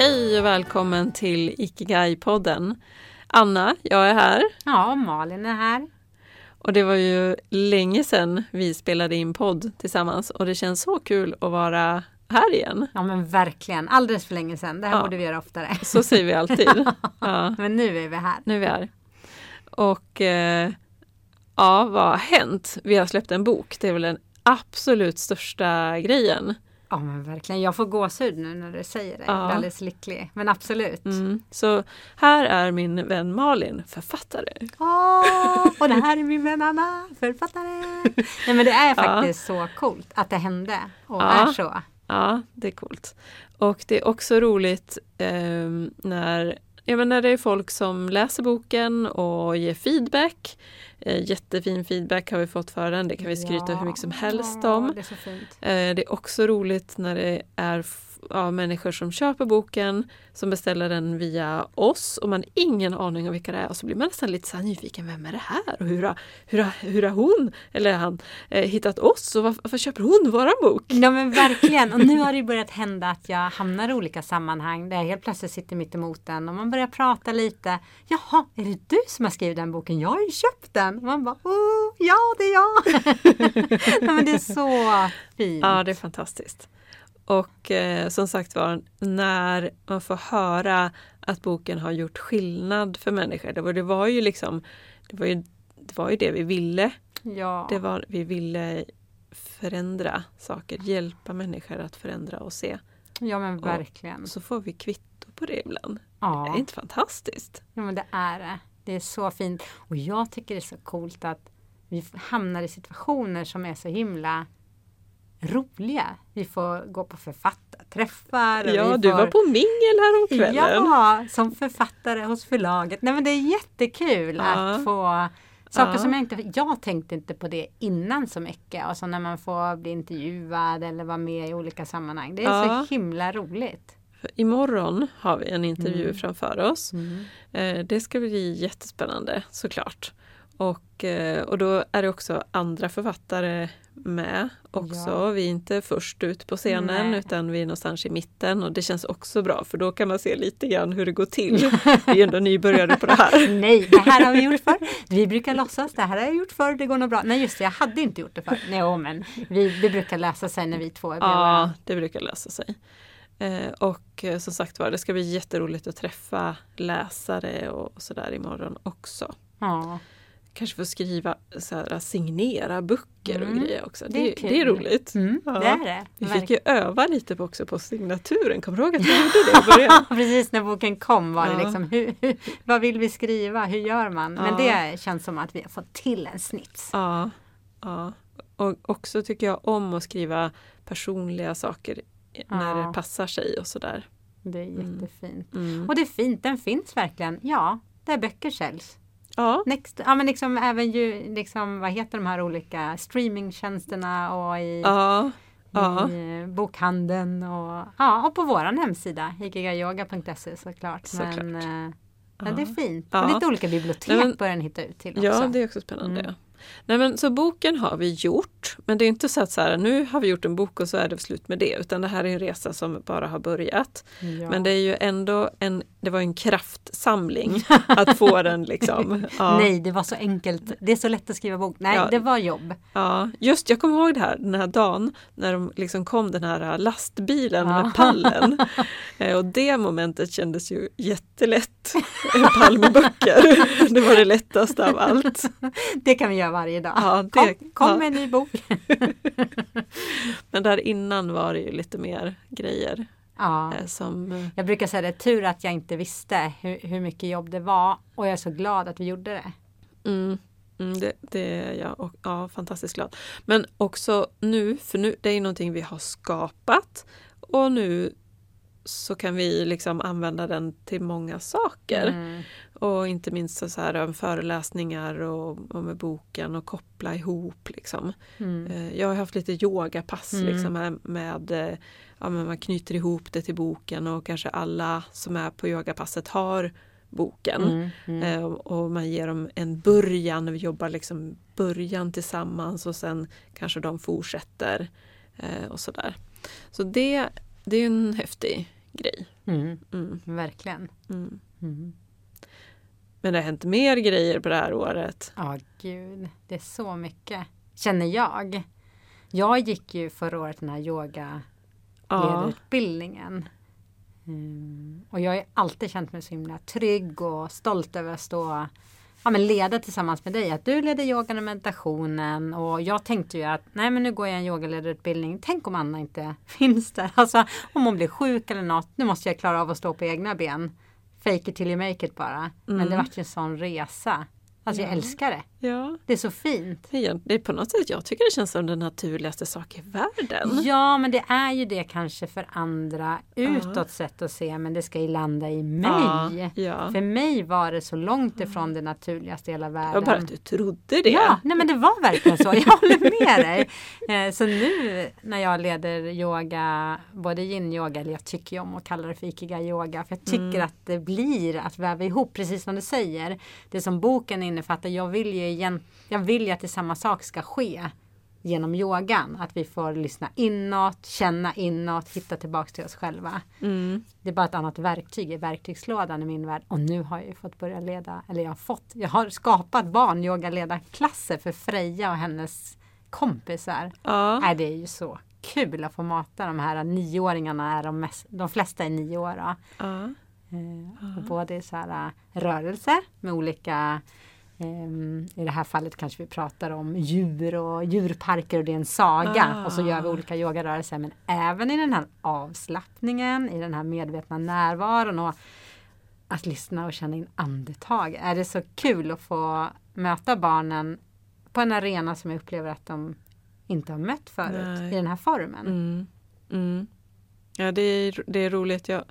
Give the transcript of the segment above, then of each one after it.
Hej och välkommen till Ikigai-podden. Anna, jag är här. Ja, Malin är här. Och det var ju länge sedan vi spelade in podd tillsammans och det känns så kul att vara här igen. Ja men verkligen, alldeles för länge sedan. Det här Ja. borde vi göra oftare. Så säger vi alltid. Ja, Men nu är vi här. nu är vi här. Och eh, ja, vad har hänt? Vi har släppt en bok. Det är väl den absolut största grejen. Ja men verkligen, jag får gåshud nu när du säger det. Jag Ja. blir alldeles lycklig. Men absolut. Mm. Så här är min vän Malin, författare. Åh, och det här är min vän Anna, författare. Nej men det är faktiskt så coolt att det hände och Ja. är så. Ja, det är coolt. Och det är också roligt ehm, när, ja, när det är folk som läser boken och ger feedback. Eh, jättefin feedback har vi fått för den, det kan vi skryta hur mycket som helst Ja, om. Det är. Eh, det är också roligt när det är ja, människor som köper boken, som beställer den via oss och man har ingen aning om vilka det är och så blir man nästan lite så nyfiken, vem är det här? Och hur har, hur har, hur har hon eller han eh, hittat oss och varför, varför köper hon våran bok? Ja men verkligen. Och nu har det börjat hända att jag hamnar i olika sammanhang där jag helt plötsligt sitter mitt emot den och man börjar prata lite. Jaha, är det du som har skrivit den boken? Jag har ju köpt den. Och man bara, oh, ja det är jag. ja, men det är så fint. Ja, det är fantastiskt. Och eh, som sagt var, när man får höra att boken har gjort skillnad för människor, det var, det var ju liksom det var ju, det var ju det vi ville. Ja. Det var, vi ville förändra saker, hjälpa människor att förändra och se. ja men verkligen. Så får vi kvitto på det ibland. Det Ja. är inte fantastiskt? ja men det är det. Det är så fint. Och jag tycker det är så coolt att vi hamnar i situationer som är så himla roliga. Vi får gå på författarträffar. Ja, vi du får... var på mingel häromkvällen. Ja, som författare hos förlaget. Nej men det är jättekul Ja. att få saker Ja. som jag inte, jag tänkte inte på det innan så mycket. Och så när man får bli intervjuad eller vara med i olika sammanhang. Det är Ja. så himla roligt. Imorgon har vi en intervju Mm. framför oss. Eh, Det ska bli jättespännande såklart. Och, eh, och då är det också andra författare med också. Ja. Vi är inte först ut på scenen Nej. utan vi är någonstans i mitten och det känns också bra för då kan man se lite grann hur det går till. Vi är ändå nybörjare på det här. Nej, det här har vi gjort förr. Vi brukar låtsas, det här har jag gjort förr, det går nog bra. Nej just det, jag hade inte gjort det förr. Nej, men vi, det brukar lösa sig när vi två är bredvid Ja, det brukar lösa sig. Eh, Och eh, som sagt var, det ska bli jätteroligt att träffa läsare och sådär imorgon också. Ja, Kanske få skriva, så här, signera böcker och Mm, grejer också. Det, det är det, är roligt. mm, Ja. det är det. Vi fick ju öva lite på också på signaturen. Kommer du ihåg att vi gjorde det i början? Precis när boken kom var det Ja. liksom, hur, hur, vad vill vi skriva, hur gör man? Men Ja. det känns som att vi har fått till en snitt. Ja, ja. Och också tycker jag om att skriva personliga saker när Ja. det passar sig och sådär. Det är Mm. jättefint. Mm. Och det är fint, den finns verkligen. Ja, där böcker säljs. Ja, Next, ja men liksom även ju, liksom, vad heter de här olika streamingtjänsterna och i, ja, ja. i eh, bokhandeln och, ja, och på våran hemsida, ikigayoga.se såklart. Såklart. Men eh, ja. Ja. det är fint. Och lite olika bibliotek men- börjar den hitta ut till också. Ja, det är också spännande. Mm. Nej, men, så boken har vi gjort, men det är inte så att så här, nu har vi gjort en bok och så är det slut med det, utan det här är en resa som bara har börjat. Ja. Men det är ju ändå en, det var en kraftsamling att få den liksom. Ja. Nej, det var så enkelt. Det är så lätt att skriva bok. Nej, Ja. det var jobb. Ja, just jag kommer ihåg det här, den här dagen när de liksom kom den här lastbilen Ja. med pallen. Eh, Och det momentet kändes ju jättelätt. En pall med böcker. Det var det lättaste av allt. Det kan vi göra varje dag. Ja, det- kom kom ja. med en ny bok. Men där innan var det ju lite mer grejer Ja. eh, som eh, Jag brukar säga det, tur att jag inte visste hur, hur mycket jobb det var och jag är så glad att vi gjorde det. Mm, mm, det, det är jag och, ja, fantastiskt glad. Men också nu, för nu, det är någonting vi har skapat och nu så kan vi liksom använda den till många saker. Mm. Och inte minst så så här, om föreläsningar och, och med boken och koppla ihop. Liksom. Mm. Eh, Jag har haft lite yogapass Mm. liksom, med, med eh, ja, man knyter ihop det till boken och kanske alla som är på yogapasset har boken. Mm. Mm. Eh, och man ger dem en början, vi jobbar liksom början tillsammans och sen kanske de fortsätter. Och sådär. Så det, det är en häftig grej. Mm. Mm, Verkligen. Men det har hänt mer grejer på det här året. Ja, gud. Det är så mycket. Känner jag. Jag gick ju förra året den här yoga Ja, ledarutbildningen. Mm. Och jag har alltid känt mig så himla trygg och stolt över att stå ja, men leda tillsammans med dig. Att du leder yogan och meditationen och jag tänkte ju att nej men nu går jag en yogaledarutbildning. Tänk om Anna inte finns där. Alltså om hon blir sjuk eller något. Nu måste jag klara av att stå på egna ben. Fake it till you make it bara. Men det Mm. vart ju en sån resa. Alltså jag Ja. älskar det. Ja. Det är så fint. Det är- på något sätt, jag tycker det känns som den naturligaste sak i världen. Ja, men det är ju det kanske för andra utåt sett att se, men det ska ju landa i mig. Ja, ja. För mig var det så långt ifrån det naturligaste i hela världen. var bara att du trodde det. Ja, nej men det var verkligen så. Jag håller med dig. Eh, Så nu när jag leder yoga, både yin-yoga, eller jag tycker ju om att kalla det för ikigai-yoga, för jag tycker Mm. att det blir att väva ihop, precis som du säger. Det som boken innefattar, jag vill ju, igen, jag vill ju att det samma sak ska ske genom yogan. Att vi får lyssna inåt, känna inåt, hitta tillbaks till oss själva. Mm. Det är bara ett annat verktyg i verktygslådan i min värld. Och nu har jag ju fått börja leda, eller jag har fått, jag har skapat barnyogaledarklasser för Freja och hennes kompisar. Ja. Nej, det är ju så kul att få mata de här nioåringarna, är de, mest, de flesta är nio år. Då. Ja. Eh, och både så här, äh, rörelser med olika I det här fallet kanske vi pratar om djur och djurparker och det är en saga. Ah. Och så gör vi olika yogarörelser. Men även i den här avslappningen, i den här medvetna närvaron och att lyssna och känna in andetag. Är det så kul att få möta barnen på en arena som jag upplever att de inte har mött förut Nej. i den här formen. Mm. Mm. Ja, det är, det är roligt. Jag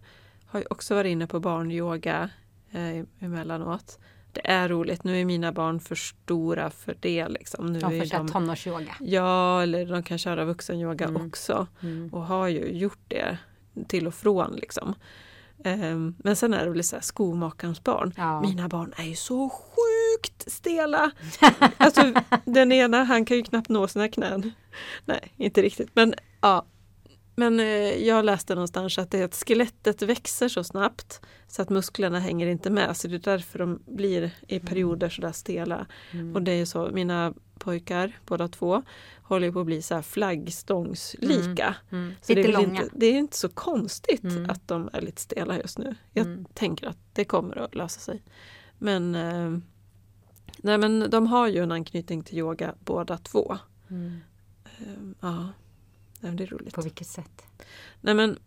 har också varit inne på barnyoga eh, emellanåt. Det är roligt. Nu är mina barn för stora för det. Liksom. Nu De får köra tonårsyoga. Ja, eller de kan köra vuxenyoga Mm. också. Mm. Och har ju gjort det till och från. Liksom. Ehm, men sen är det väl så här skomakarens barn. Ja. Mina barn är ju så sjukt stela. Alltså den ena han kan ju knappt nå sina knän. Nej, inte riktigt. Men ja. Men eh, jag läste någonstans att det är att skelettet växer så snabbt så att musklerna hänger inte med. Så det är därför de blir i perioder sådär stela. Mm. Och det är ju så, mina pojkar, båda två, håller på att bli så här flaggstångslika. Mm. Så det Lite är, väl långa. inte, det är inte så konstigt Mm. att de är lite stela just nu. Jag Mm. tänker att det kommer att lösa sig. Men, eh, nej, men de har ju en anknytning till yoga båda två. Mm. Eh, ja, nej, det är roligt. På vilket sätt? Nej, men,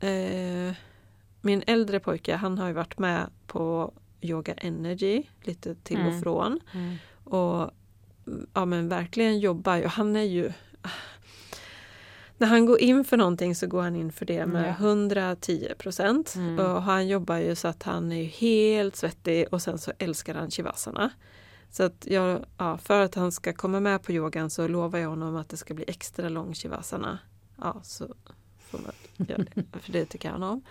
eh, min äldre pojke han har ju varit med på Yoga Energy lite till och Mm. från. Mm. Och ja, men verkligen jobbar ju. Han är ju... När han går in för någonting så går han in för det med Ja. 110 procent. Mm. Och han jobbar ju så att han är helt svettig och sen så älskar han shivasana. Så att jag, ja, för att han ska komma med på yogan så lovar jag honom att det ska bli extra lång shivasana. Ja, så får man göra det, för det tycker han om.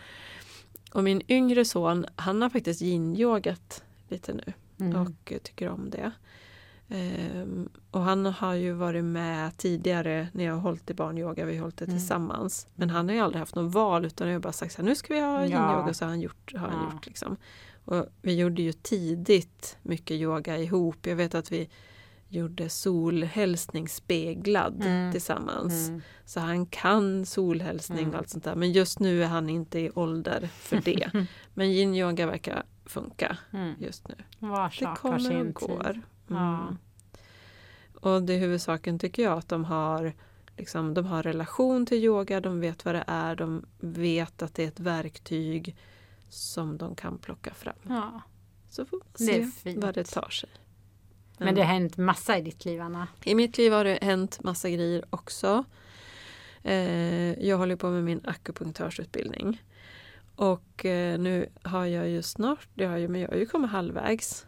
Och min yngre son, han har faktiskt yin-yogat lite nu Mm. och tycker om det. Ehm, och han har ju varit med tidigare när jag har hållit i barnyoga, vi har hållit det Mm. tillsammans. Men han har ju aldrig haft något val utan jag har bara sagt så här, nu ska vi ha Ja. yin-yoga så har han gjort. Har han Ja. gjort liksom. Och vi gjorde ju tidigt mycket yoga ihop. Jag vet att vi gjorde solhälsning speglad Mm. tillsammans. Mm. Så han kan solhälsning Mm. och allt sånt där. Men just nu är han inte i ålder för det. Men yin-yoga verkar funka Mm. just nu. Var Det kommer och går. Ja. Mm. Och det är huvudsaken tycker jag att de har liksom, de har relation till yoga, de vet vad det är, de vet att det är ett verktyg som de kan plocka fram. Ja. Så får man Det är se fint. vad det tar sig. Men det har hänt massa i ditt liv Anna. I mitt liv har det hänt massa grejer också. Eh, jag håller på med min akupunktörsutbildning. Och eh, nu har jag ju snart, det har jag, men jag har ju kommit halvvägs.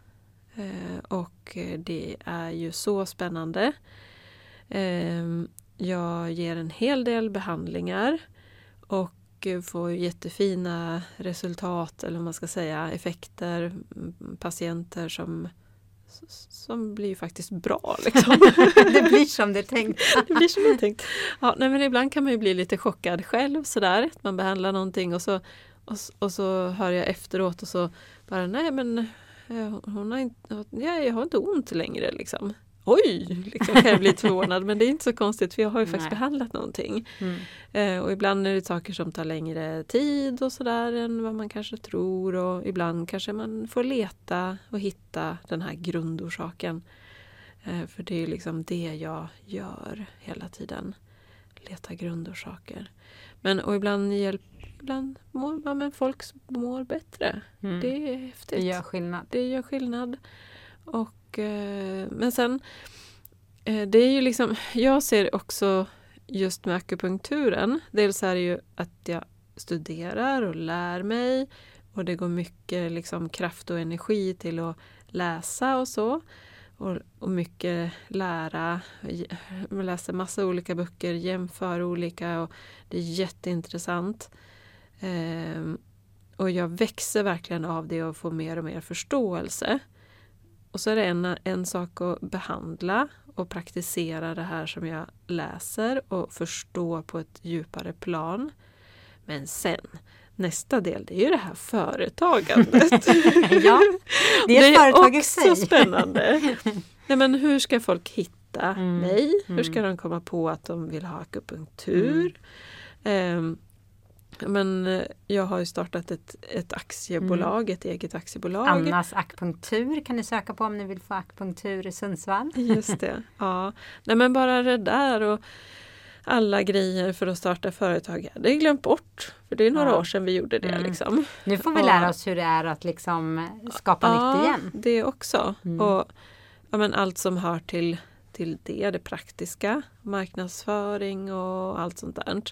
Eh, och det är ju så spännande. Jag ger en hel del behandlingar och eh, får jättefina resultat, eller vad man ska säga, effekter, patienter som som blir faktiskt bra. Liksom. det blir som det är tänkt. det blir som jag tänkt. Ja, nej, men ibland kan man ju bli lite chockad själv sådär. Att man behandlar någonting och så, Och, och så hör jag efteråt och så bara, nej men eh, hon har inte, ja, jag har inte ont längre liksom. Oj, liksom kan jag bli förvånad men det är inte så konstigt för jag har ju faktiskt Nej. behandlat någonting. Mm. Eh, och ibland är det saker som tar längre tid och sådär än vad man kanske tror och ibland kanske man får leta och hitta den här grundorsaken. Eh, för det är ju liksom det jag gör hela tiden. Leta grundorsaker. Men och ibland hjälp, ibland mår ja, men folk mår bättre. Mm. Det är häftigt Det gör skillnad. det gör skillnad. Och, Eh, men sen, eh, det är ju liksom, jag ser också just med akupunkturen, dels är det ju att jag studerar och lär mig och det går mycket liksom kraft och energi till att läsa och så. Och, och mycket lära. Jag läser massa olika böcker, jämför olika och det är jätteintressant. Ehm, och jag växer verkligen av det och får mer och mer förståelse. Och så är det en, en sak att behandla och praktisera det här som jag läser och förstå på ett djupare plan. Men sen, nästa del, det är ju det här företagandet. ja, det är ett företag i också sig. spännande. Nej, men hur ska folk hitta Mm, mig? Hur mm. ska de komma på att de vill ha akupunktur? Ehm, men eh, jag har ju startat ett, ett aktiebolag, ett eget aktiebolag. Annas akupunktur kan ni söka på om ni vill få akupunktur i Sundsvall. Just det. Ja. Nej men bara det där och alla grejer för att starta företag. Jag hade glömt bort. För det är några Ja. år sedan vi gjorde det. Mm. Liksom. Nu får vi Ja. lära oss hur det är att liksom skapa nytt igen. det också. Mm. Och ja, men allt som hör till, till det, det praktiska. Marknadsföring och allt sånt där.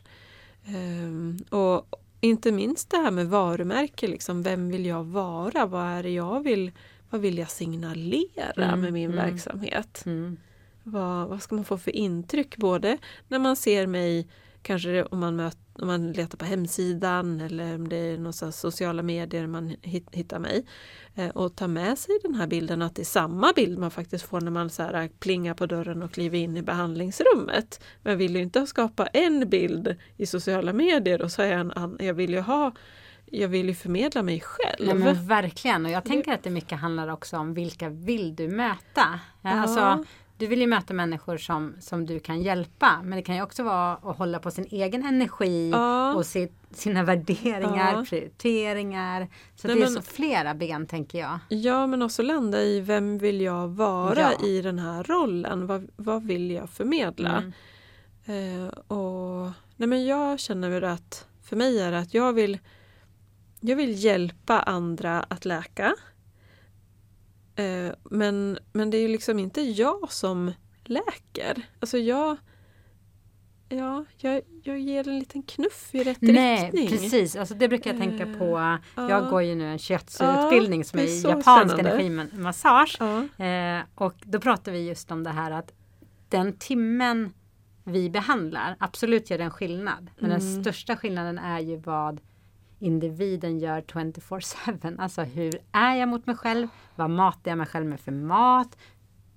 Ehm, och inte minst det här med varumärke. Liksom, vem vill jag vara? Vad är det jag vill, vad vill jag signalera Mm, med min mm. verksamhet? Mm. Vad, vad ska man få för intryck? Både när man ser mig, kanske om man, möt, om man letar på hemsidan eller om det är några sociala medier man hit, hittar mig. Eh, och ta med sig den här bilden att det är samma bild man faktiskt får när man så här plingar på dörren och kliver in i behandlingsrummet. Men jag vill ju inte skapa en bild i sociala medier och så är jag en annan. Jag vill ju ha jag vill ju förmedla mig själv. Nej, men verkligen och jag tänker att det mycket handlar också om vilka vill du möta? Ja. Alltså, du vill ju möta människor som, som du kan hjälpa men det kan ju också vara att hålla på sin egen energi Ja. och sitt, sina värderingar, Ja. prioriteringar. Så Nej, det är men- så flera ben tänker jag. Ja, men också landa i vem vill jag vara Ja. i den här rollen? Vad, vad vill jag förmedla? Mm. Eh, och, nej men jag känner väl att för mig är det att jag vill, jag vill hjälpa andra att läka. Eh, men, men det är ju liksom inte jag som läker. Alltså jag, ja, jag, jag ger en liten knuff i rätt Nej, riktning. precis. Alltså det brukar jag tänka på. ja. Jag går ju nu en shiatsu-utbildning som det är, är japansk energimassage. Eh, och då pratar vi just om det här att den timmen vi behandlar absolut gör den skillnad. Men den Mm. största skillnaden är ju vad individen gör 24-7. Alltså hur är jag mot mig själv? Vad matar jag mig själv med för mat?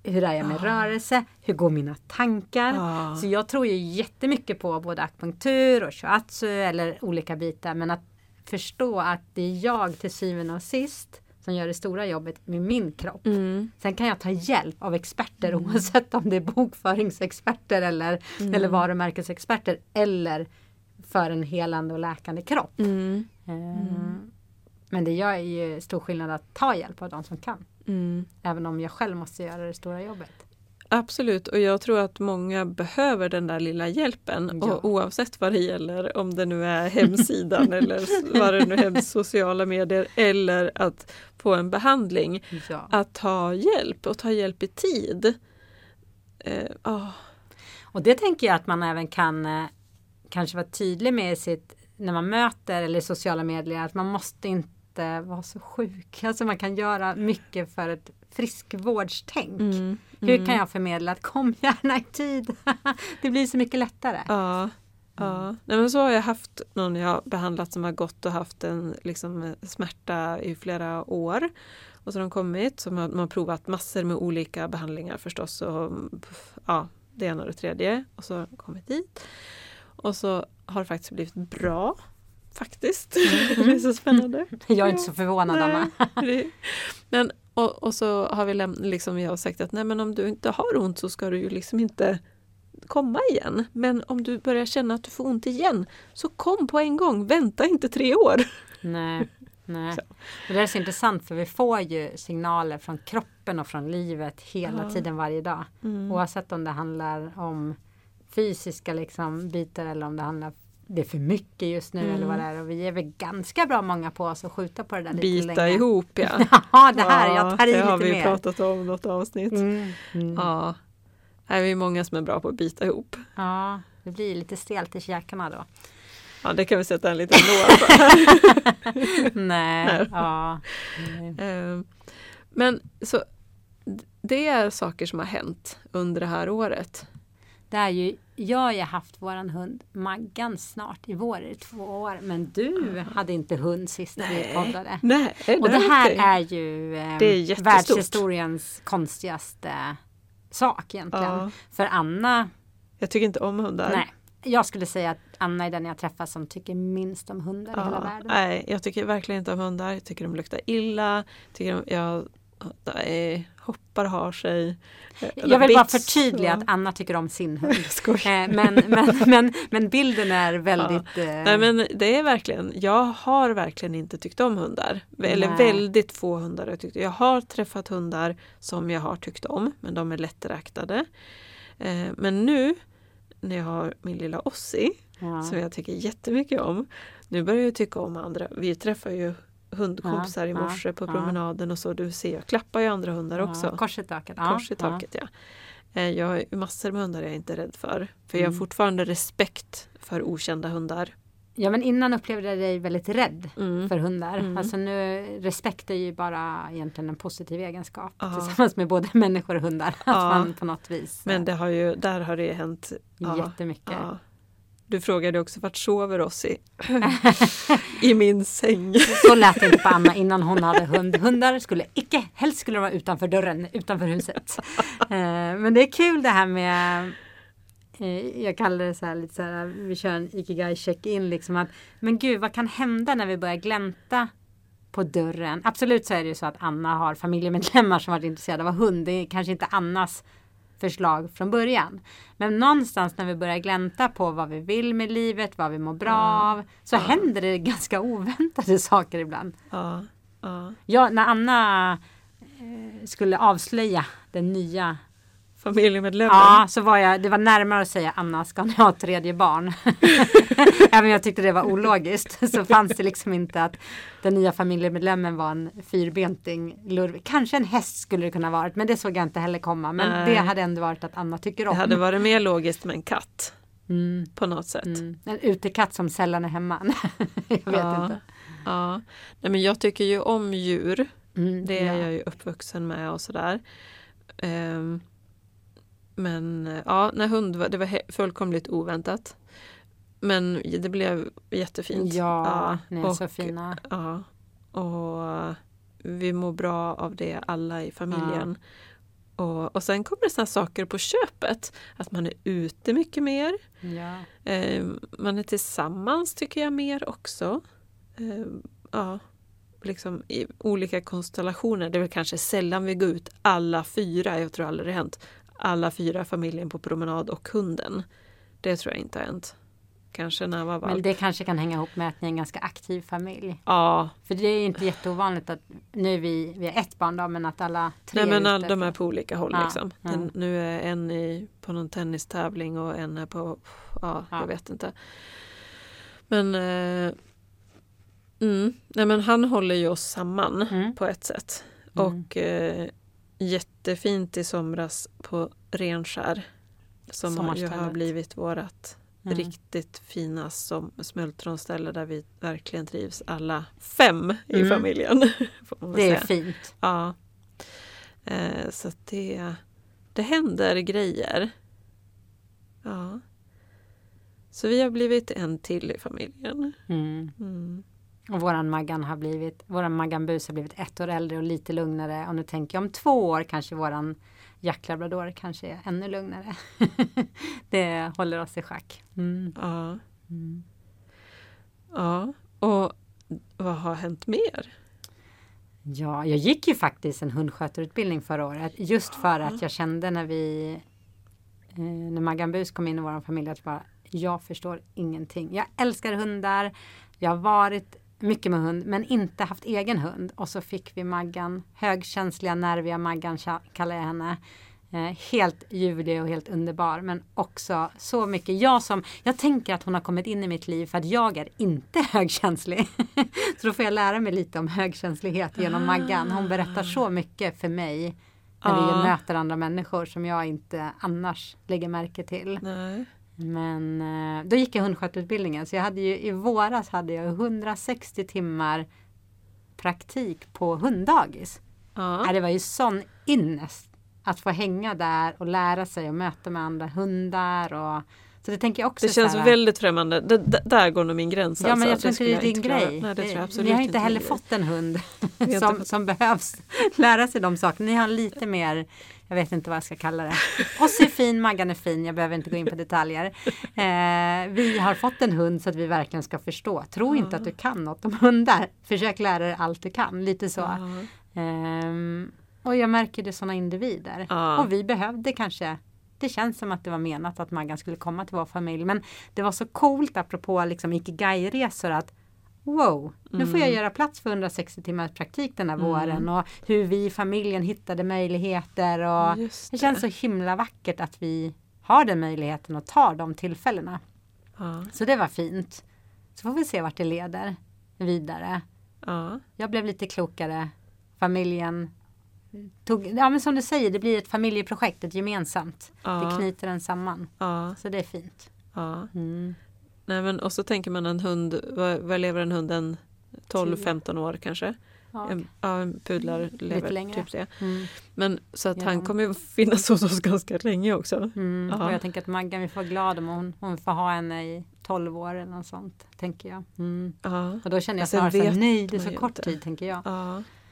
Hur är jag med Ah. rörelse? Hur går mina tankar? Ja. Så jag tror ju jättemycket på både akupunktur och shiatsu eller olika bitar. Men att förstå att det är jag till syvende och sist som gör det stora jobbet med min kropp. Mm. Sen kan jag ta hjälp av experter oavsett om det är bokföringsexperter eller, Mm. eller varumärkesexperter eller för en helande och läkande kropp. Mm. Eh, Men det gör ju stor skillnad att ta hjälp av de som kan. Mm. Även om jag själv måste göra det stora jobbet. Absolut, och jag tror att många behöver den där lilla hjälpen Ja. och oavsett vad det gäller, om det nu är hemsidan eller vad det nu är, sociala medier eller att få en behandling, Ja. att ta hjälp och ta hjälp i tid. Eh, ah, Och det tänker jag att man även kan eh, kanske vara tydlig med i sitt när man möter eller i sociala medier att man måste inte vara så sjuk. Alltså man kan göra mycket för ett friskvårdstänk. mm, Hur mm. kan jag förmedla att kom gärna i tid? det blir så mycket lättare. Ja, ja. Nej, men så har jag haft någon jag behandlat som har gått och haft en liksom, smärta i flera år. Och så har de kommit, så man man har provat massor med olika behandlingar förstås. Och, ja, det ena och det tredje. Och så har de kommit dit. Och så har det faktiskt blivit bra. faktiskt. det är så spännande. Jag är inte så förvånad Anna. Men, och, och så har vi liksom, jag har sagt att nej, men om du inte har ont så ska du ju liksom inte komma igen. Men om du börjar känna att du får ont igen så kom på en gång, vänta inte tre år. Nej. Nej. Så. Det är så intressant för vi får ju signaler från kroppen och från livet hela Ja. tiden varje dag. Oavsett om det handlar om fysiska liksom, bitar eller om det handlar det är för mycket just nu eller vad det är. Och vi är väl ganska bra många på oss att skjuta på det där lite Bita länge. ihop ja. Ja, det här, jag tar i det har lite vi mer. pratat om något avsnitt. Mm, mm. Ja. Nej, vi är många som är bra på att bita ihop. Ja, det blir lite stelt i käkarna då. Ja, det kan vi sätta en liten låt. Nej, ja. Eh, Men så det är saker som har hänt under det här året. Det är ju, jag har haft våran hund Maggan snart i vår i två år. Men du hade inte hund sist vi poddade. Nej, Och det här okej. är ju eh, Det är världshistoriens konstigaste sak egentligen. Ja. För Anna, Jag tycker inte om hundar. nej. Jag skulle säga att Anna är den jag träffar som tycker minst om hundar i hela världen. nej, jag tycker verkligen inte om hundar. Jag tycker de luktar illa. Tycker de, jag nej, hoppar har sig. Jag vill bara förtydliga Ja. att Anna tycker om sin hund. Eh, men, men, men, men bilden är väldigt... eh, Nej men det är verkligen, jag har verkligen inte tyckt om hundar. Eller Nej. väldigt få hundar jag tyckt. Jag har träffat hundar som jag har tyckt om, men de är lätträktade. Eh, men nu när jag har min lilla Ossie, ja. som jag tycker jättemycket om. Nu börjar jag tycka om andra. Vi träffar ju hundkompisar Ja, i morse ja, på promenaden och så. Du ser, jag klappar ju andra hundar också. Kors i taket. Kors i taket ja. Eh, Jag har massor med hundar jag är inte rädd för. För jag har Mm. fortfarande respekt för okända hundar. Ja men innan upplevde jag dig väldigt rädd Mm. för hundar. Mm. Alltså nu, respekt är ju bara egentligen en positiv egenskap. Ja. Tillsammans med både människor och hundar. Att Ja. man på något vis. Men det har ju, där har det hänt. Ja, Jättemycket. ja. Du frågade också vart sover Ossie? I min säng. Så lät det inte på Anna innan hon hade hund. Hundar skulle icke, helst skulle de vara utanför dörren, utanför huset. Eh, men det är kul det här med eh, jag kallar det så här lite så här, vi kör en ikigai check-in liksom att men gud vad kan hända när vi börjar glänta på dörren? Absolut så är det ju så att Anna har familjemedlemmar som varit intresserade av hund. Det är kanske inte Annas förslag från början. Men någonstans när vi börjar glänta på vad vi vill med livet, vad vi mår bra av, så händer det ganska oväntade saker ibland. Ja, ja. Ja, när Anna eh, skulle avslöja den nya Familjemedlemmen. Ja, så var jag, det var närmare att säga Anna, ska ni ha tredje barn? Även om jag tyckte det var ologiskt så fanns det liksom inte att den nya familjemedlemmen var en fyrbenting lurvig. Kanske en häst skulle det kunna varit, men det såg jag inte heller komma. Men Nej. det hade ändå varit att Anna tycker Det om. hade varit mer logiskt med en katt. Mm, På något sätt. mm. En utekatt som sällan är hemma. jag vet ja, inte. Ja. Nej, men jag tycker ju om djur. Mm, Det är ja. jag ju uppvuxen med och sådär. Ehm, men eh, ja, när hund var, det var fullkomligt oväntat. Men det blev jättefint. Ja, ni är och, så fina. Ja, och vi mår bra av det alla i familjen. Och, och sen kommer det såna saker på köpet. Att man är ute mycket mer. Ja. Eh, man är tillsammans tycker jag mer också. Eh, ja, liksom i olika konstellationer. Det är väl kanske sällan vi går ut alla fyra, jag tror aldrig det har hänt, alla fyra familjen på promenad och hunden. Det tror jag inte har hänt. Kanske när jag var Men det kanske kan hänga ihop med att ni är en ganska aktiv familj. Ja, För det är inte jätteovanligt att nu är vi, vi är ett barn då, men att alla tre nej men all, de är på olika håll Ja, liksom. En, nu är en i, på någon tennistävling och en är på, ja, Ja. jag vet inte. Men eh, mm, nej men han håller ju oss samman Mm. på ett sätt. Mm. Och eh, jättefint i somras på Renskär. Som ju har blivit vårat Mm. riktigt fina som smultronställe där vi verkligen trivs alla fem i Mm. familjen. Det är fint. Ja. Eh, så det, det händer grejer. Ja. Så vi har blivit en till i familjen. Mm. Och våran Maggan har blivit, våran Maggan Bus har blivit ett år äldre och lite lugnare. Och nu tänker jag om två år kanske våran Jack Labrador kanske är ännu lugnare. det håller oss i schack. Mm. Ja. Mm. ja. Och vad har hänt mer? Ja, jag gick ju faktiskt en hundskötarutbildning förra året just för att jag kände när vi eh, när Maggan Bus kom in i vår familj att bara, jag förstår ingenting. Jag älskar hundar. Jag har varit mycket med hund men inte haft egen hund och så fick vi Maggan, högkänsliga nerviga Maggan kallar jag henne. Eh, helt ljuvlig och helt underbar men också så mycket jag som jag tänker att hon har kommit in i mitt liv för att jag är inte högkänslig. så då får jag lära mig lite om högkänslighet genom ah. Maggan. Hon berättar så mycket för mig när ah. vi möter andra människor som jag inte annars lägger märke till. Nej. Men eh, då gick jag hundskötarutbildningen så jag hade ju i våras hade jag 160 timmar praktik på hunddagis. Ja. Det var ju sån innest att få hänga där och lära sig och möta med andra hundar. Och, så det tänker jag också. Det känns här, väldigt främmande. Det, där går nog min gräns. Ja, alltså, men jag tror inte det är din grej. Nej, det tror jag absolut Ni har inte heller grej. fått en hund som, som behövs lära sig de sakerna. Ni har lite mer jag vet inte vad jag ska kalla det. Ossi är fin, Maggan är fin, jag behöver inte gå in på detaljer. Eh, vi har fått en hund så att vi verkligen ska förstå. Tro mm. inte att du kan något om hundar. Försök lära dig allt du kan, lite så. Mm. Eh, och jag märker det sådana individer. Ja. Och vi behövde kanske det känns som att det var menat att Maggan skulle komma till vår familj. Men det var så coolt apropå liksom ikigai-resor att wow, nu får jag mm. göra plats för 160 timmars praktik den här mm. våren och hur vi i familjen hittade möjligheter och det. det. känns så himla vackert att vi har den möjligheten och tar de tillfällena. Ja. Så det var fint. Så får vi se vart det leder vidare. Ja. Jag blev lite klokare. Familjen tog, ja men som du säger, det blir ett familjeprojekt, ett gemensamt. Ja. Det knyter den samman. Så det är fint. Mm. Nej, men, och så tänker man en hund, vad, vad lever en hund? En 12-15 år kanske? Ja. En, ja, en pudlar lever typ det. Mm. Men så att Ja. han kommer ju finnas hos oss ganska länge också. Mm. Och jag tänker att Maggan, vi får vara glada om hon, hon får ha henne i 12 år eller något sånt. Tänker jag. Mm. Och då känner jag Alltså, snarare så nej det är så kort inte. tid tänker jag.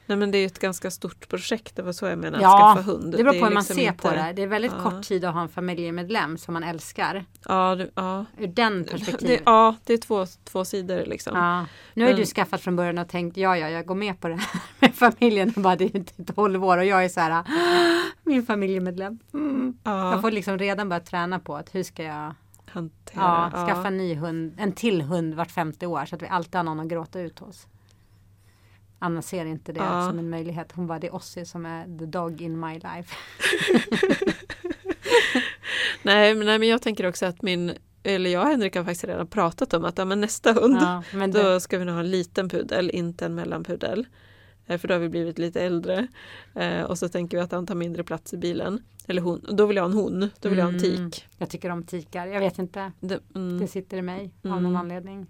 Nej men det är ett ganska stort projekt, det var så jag menade, Ja, att skaffa hund. Det beror på hur man liksom ser inte- på det. Det är väldigt Ja. kort tid att ha en familjemedlem som man älskar. Ja, det, ja. Ur den Det, perspektivet. ja, det är två, två sidor liksom. Ja. Nu har Men- du skaffat från början och tänkt ja, ja, jag går med på det här med familjen. Och bara, det är inte 12 år och jag är så här, "Ah, min familjemedlem. Mm. Ja, Jag får liksom redan börja träna på att hur ska jag hantera. ja. skaffa en ny hund, en till hund vart femte år så att vi alltid har någon att gråta ut hos. Anna ser inte det Ja. som en möjlighet. Hon bara, det är Ossi som är the dog in my life. Nej, men, nej, men jag tänker också att min, eller jag och Henrik har faktiskt redan pratat om att ja, men nästa hund, Ja, men det, då ska vi nog ha en liten pudel, inte en mellanpudel. Eh, För då har vi blivit lite äldre. Eh, och så tänker vi att han tar mindre plats i bilen. Eller hon, då vill jag ha en hon, då vill jag ha en Mm. tik. jag tycker om tikar. Jag vet inte. Det, mm, Det sitter i mig av Mm. någon anledning.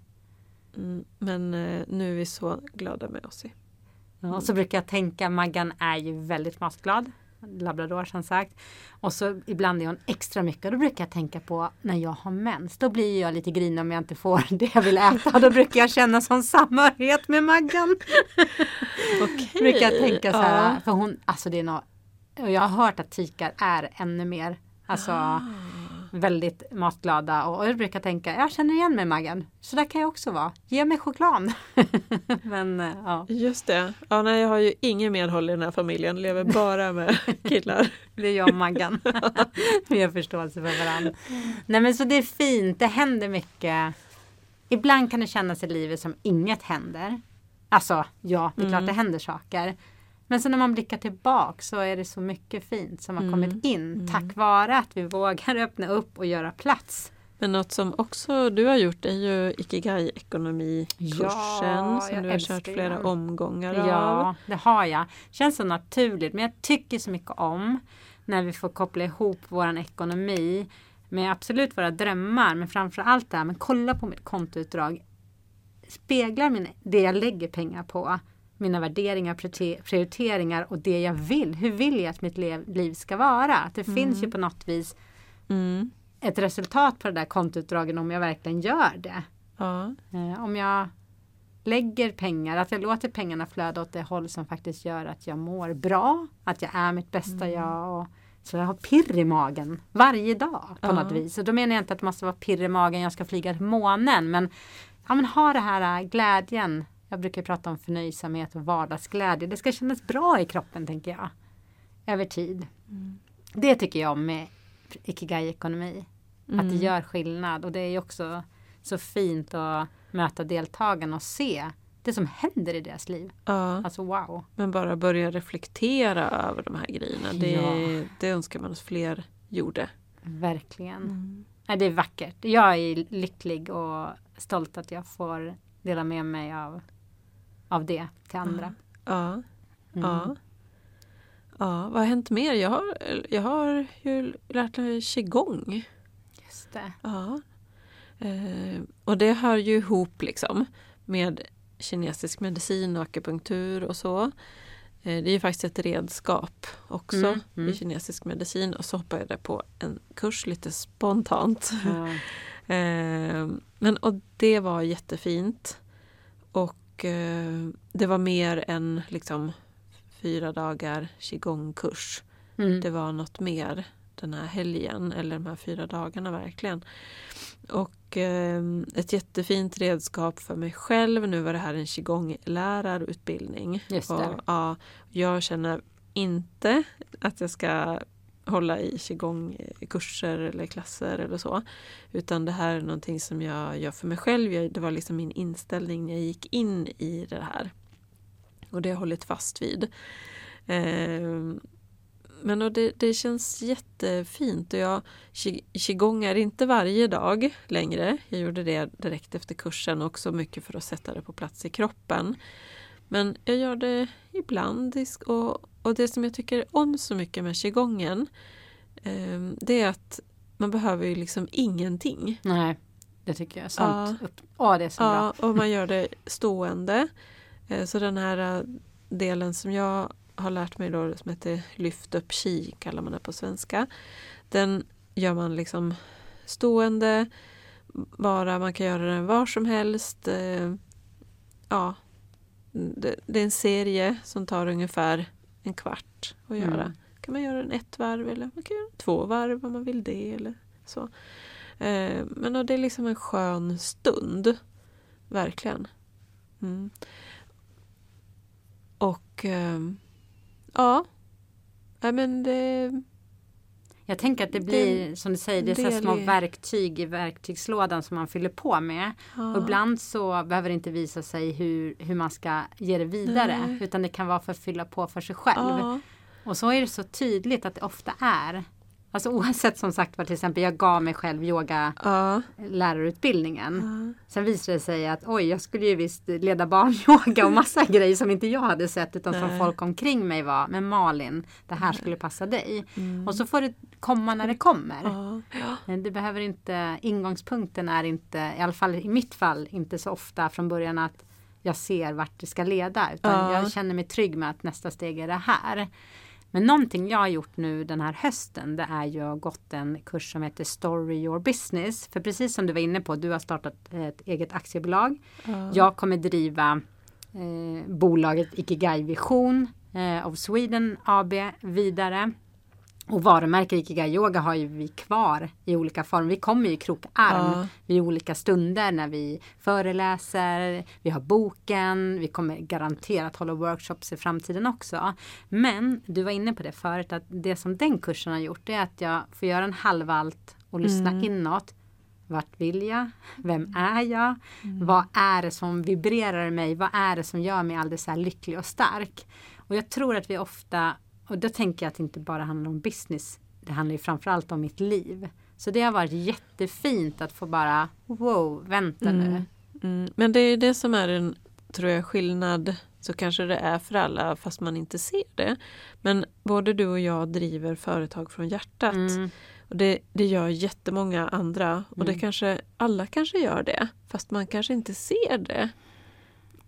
mm, men eh, nu är vi så glada med Ossi. Och så brukar jag tänka, Maggan är ju väldigt matglad. Labrador som sagt. Och så ibland är hon extra mycket. Och då brukar jag tänka på när jag har mens. Då blir jag lite grinig om jag inte får det jag vill äta. Då brukar jag känna sån samhörighet med Maggan. Okej. brukar jag tänka så här. Ja. För hon, alltså det är något. Och jag har hört att tikar är ännu mer. Alltså Ah. Väldigt matglada. Och, jag brukar tänka, jag känner igen mig Maggan. Så där kan jag också vara. Ge mig choklad. Men eh, ja, Just det. Ja, nej, jag har ju ingen medhåll i den här familjen, lever bara med killar. det är jag och Maggan. Vi har förståelse för varandra. Nej men så det är fint, det händer mycket. Ibland kan det kännas i livet som inget händer. Alltså ja, det är klart Mm. det händer saker. Men sen när man blickar tillbaka så är det så mycket fint som har Mm. kommit in Mm. tack vare att vi vågar öppna upp och göra plats. Men något som också du har gjort är ju Ikigai-ekonomikursen Ja, som du har kört flera den. omgångar av. Ja, det har jag. Känns så naturligt. Men jag tycker så mycket om när vi får koppla ihop våran ekonomi med absolut våra drömmar. Men framför allt det här, men kolla på mitt kontoutdrag. Speglar min, det jag lägger pengar på. Mina värderingar, priorite- prioriteringar och det jag vill. Hur vill jag att mitt liv ska vara? Att det finns ju på något vis Mm. ett resultat på det där kontoutdragen om jag verkligen gör det. Ja. Eh, om jag lägger pengar, att jag låter pengarna flöda åt det håll som faktiskt gör att jag mår bra, att jag är mitt bästa jag. Och, så jag har pirr i magen varje dag på Ja. något vis. Och då menar jag inte att det måste vara pirr i magen, jag ska flyga till månen. Men ja, men ha det här äh, glädjen. Jag brukar prata om förnöjsamhet och vardagsglädje. Det ska kännas bra i kroppen tänker jag. Över tid. Mm. Det tycker jag med Ikigai-ekonomi. Mm. Att det gör skillnad och det är också så fint att möta deltagarna och se det som händer i deras liv. Ja, Alltså wow. men bara börja reflektera över de här grejerna. Det, Ja. det önskar man att fler gjorde. Verkligen. Mm. Nej, det är vackert. Jag är lycklig och stolt att jag får dela med mig av, av det till andra. Ja, Mm. ja. Ja, vad har hänt mer? Jag har, jag har ju lärt mig qigong. Just det. Ja. Eh, och det hör ju ihop liksom med kinesisk medicin och akupunktur och så. Eh, det är ju faktiskt ett redskap också Mm, mm. i kinesisk medicin och så hoppade jag på en kurs lite spontant. Ja. Eh, men, och det var jättefint. Och eh, det var mer än liksom fyra dagar qigong-kurs. Mm. Det var något mer den här helgen eller de här fyra dagarna verkligen. Och eh, ett jättefint redskap för mig själv. Nu var det här en qigong-lärarutbildning. Just det. Och, ja, jag känner inte att jag ska hålla i qigong-kurser eh, eller klasser eller så. Utan det här är någonting som jag gör för mig själv. Jag, det var liksom min inställning när jag gick in i det här. Och det har jag hållit fast vid. Eh, men och det, det känns jättefint. Och jag qigongar inte varje dag längre. Jag gjorde det direkt efter kursen också mycket för att sätta det på plats i kroppen. Men jag gör det ibland. Och, och det som jag tycker om så mycket med qigongen eh, det är att man behöver ju liksom ingenting. Nej, det tycker jag. Sånt. Upp. Åh, det är så bra. Ja, och man gör det stående. Eh, Så den här eh, delen som jag har lärt mig då som heter lyft upp chi kallar man det på svenska. Den gör man liksom stående. Bara, man kan göra den var som helst. Eh, Ja, det, det är en serie som tar ungefär en kvart att göra. Mm. kan man göra den ett varv eller man kan göra två varv om man vill det. eller så. Eh, Men och det är liksom en skön stund. Verkligen. Mm. Och ehm, ja, men det, Jag tänker att det blir, som du säger, det är så små verktyg i verktygslådan som man fyller på med. ja, Och ibland så behöver det inte visa sig hur, hur man ska ge det vidare. Nej. Utan det kan vara för att fylla på för sig själv. ja, Och så är det så tydligt att det ofta är. Alltså oavsett som sagt var till exempel jag gav mig själv yoga ja, lärarutbildningen. ja, Sen visade det sig att oj, jag skulle ju visst leda barnyoga och massa grejer som inte jag hade sett utan som Nej. folk omkring mig var. Men Malin, det här skulle passa dig. mm, Och så får det komma när det kommer. Men Det behöver inte, ingångspunkten är inte, i alla fall i mitt fall, inte så ofta från början att jag ser vart det ska leda. Utan Ja. jag känner mig trygg med att nästa steg är det här. Men någonting jag har gjort nu den här hösten det är ha gått en kurs som heter Story Your Business. För precis som du var inne på, du har startat ett eget aktiebolag. ja. Jag kommer driva eh, bolaget Ikigai Vision eh, of Sweden AB vidare. Och varumärket Ikigai Yoga har ju vi kvar i olika former. Vi kommer ju krokarm Ja. vid olika stunder när vi föreläser, vi har boken, vi kommer garanterat hålla workshops i framtiden också. Men du var inne på det förut att det som den kursen har gjort är att jag får göra en halvalt och lyssna Mm. inåt. Vart vill jag? Vem är jag? Mm. Vad är det som vibrerar i mig? Vad är det som gör mig alldeles så här lycklig och stark? Och jag tror att vi ofta, och då tänker jag att det inte bara handlar om business. Det handlar ju framförallt om mitt liv. Så det har varit jättefint att få bara, wow, vänta nu. Mm. Mm. Men det är det som är en, tror jag, skillnad. Så kanske det är för alla fast man inte ser det. Men både du och jag driver företag från hjärtat. Mm. Och det, det gör jättemånga andra. Och det Mm. kanske, alla kanske gör det. Fast man kanske inte ser det.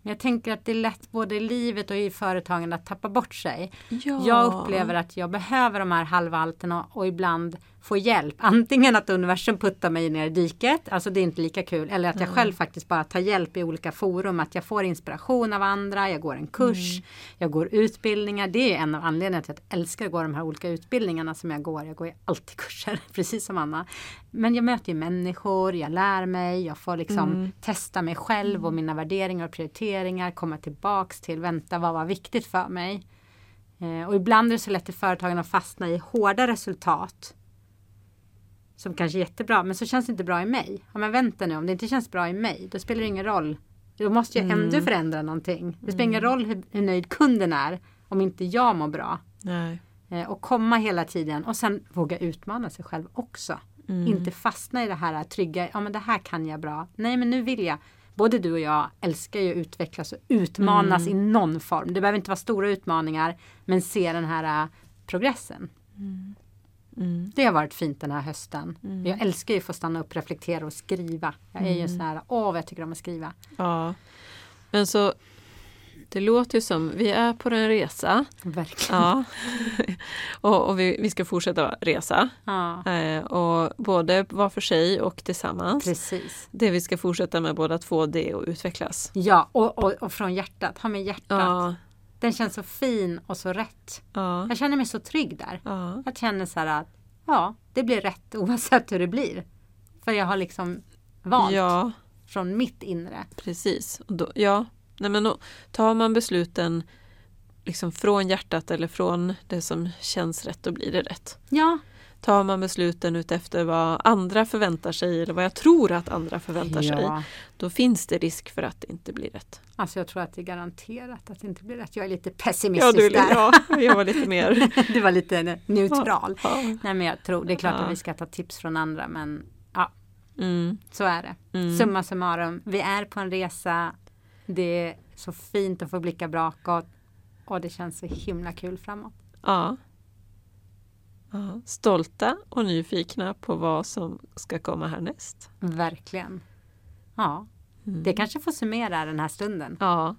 Men jag tänker att det är lätt både i livet och i företagen att tappa bort sig. Ja. Jag upplever att jag behöver de här halvvalterna och ibland få hjälp. Antingen att universum puttar mig ner i diket, alltså det är inte lika kul. Eller att jag själv faktiskt bara tar hjälp i olika forum. Att jag får inspiration av andra, jag går en kurs, jag går utbildningar. Det är en av anledningarna till att jag älskar att gå de här olika utbildningarna som jag går. Jag går ju alltid kurser, precis som Anna. Men jag möter ju människor, jag lär mig, jag får liksom testa mig själv och mina värderingar och prioriteringar. Komma tillbaks till, vänta vad var viktigt för mig. Eh, och ibland är det så lätt i företagen att fastna i hårda resultat. Som kanske är jättebra, men så känns det inte bra i mig. Ja, men vänta nu, om det inte känns bra i mig, då spelar det ingen roll. Då måste jag ändå förändra någonting. Det spelar ingen roll hur, hur nöjd kunden är om inte jag mår bra. Nej. Eh, och komma hela tiden och sen våga utmana sig själv också. Inte fastna i det här trygga, ja men det här kan jag bra. Nej men nu vill jag. Både du och jag älskar ju att utvecklas och utmanas i någon form. Det behöver inte vara stora utmaningar men se den här äh, progressen. Det har varit fint den här hösten. Jag älskar ju att få stanna upp, reflektera och skriva. Jag är ju så här, åh vad jag tycker om att skriva. Ja. Men så det låter ju som, vi är på en resa. Verkligen. Ja. och och vi, vi ska fortsätta resa. Ja, Eh, och både var för sig och tillsammans. precis. Det vi ska fortsätta med båda två det är att utvecklas. Ja, och, och, och från hjärtat. Ha med hjärtat. Ja, Den känns så fin och så rätt. ja, Jag känner mig så trygg där. ja, Jag känner så här att ja, det blir rätt oavsett hur det blir. För jag har liksom valt ja från mitt inre. precis. Då, ja, nej men då tar man besluten liksom från hjärtat eller från det som känns rätt, då blir det rätt. Ja, Tar man besluten utefter vad andra förväntar sig eller vad jag tror att andra förväntar sig, ja. då finns det risk för att det inte blir rätt. Alltså jag tror att det är garanterat att det inte blir rätt. Jag är lite Ja, pessimistisk du, där. ja, jag var lite mer... du var lite neutral. Ja. Nej men jag tror, det är klart Ja. att vi ska ta tips från andra men ja, Mm, så är det. mm. Summa summarum, vi är på en resa. Det är så fint att få blicka bakåt och det känns så himla kul framåt. Ja. ja. Stolta och nyfikna på vad som ska komma härnäst. Verkligen. Ja, Mm. det kanske får summera den här stunden. Ja,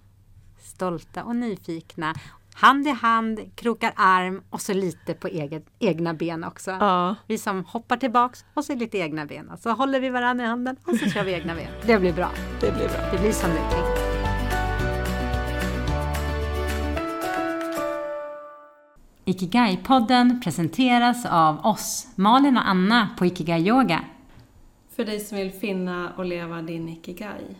Stolta och nyfikna. Hand i hand, krokar arm och så lite på eget, egna ben också. ja, Vi som hoppar tillbaks och så lite egna ben. Så håller vi varandra i handen och så kör vi egna ben. Det blir bra. det blir bra. Det blir som det är tänkt. Ikigai-podden presenteras av oss, Malin och Anna på Ikigai Yoga. För dig som vill finna och leva din ikigai.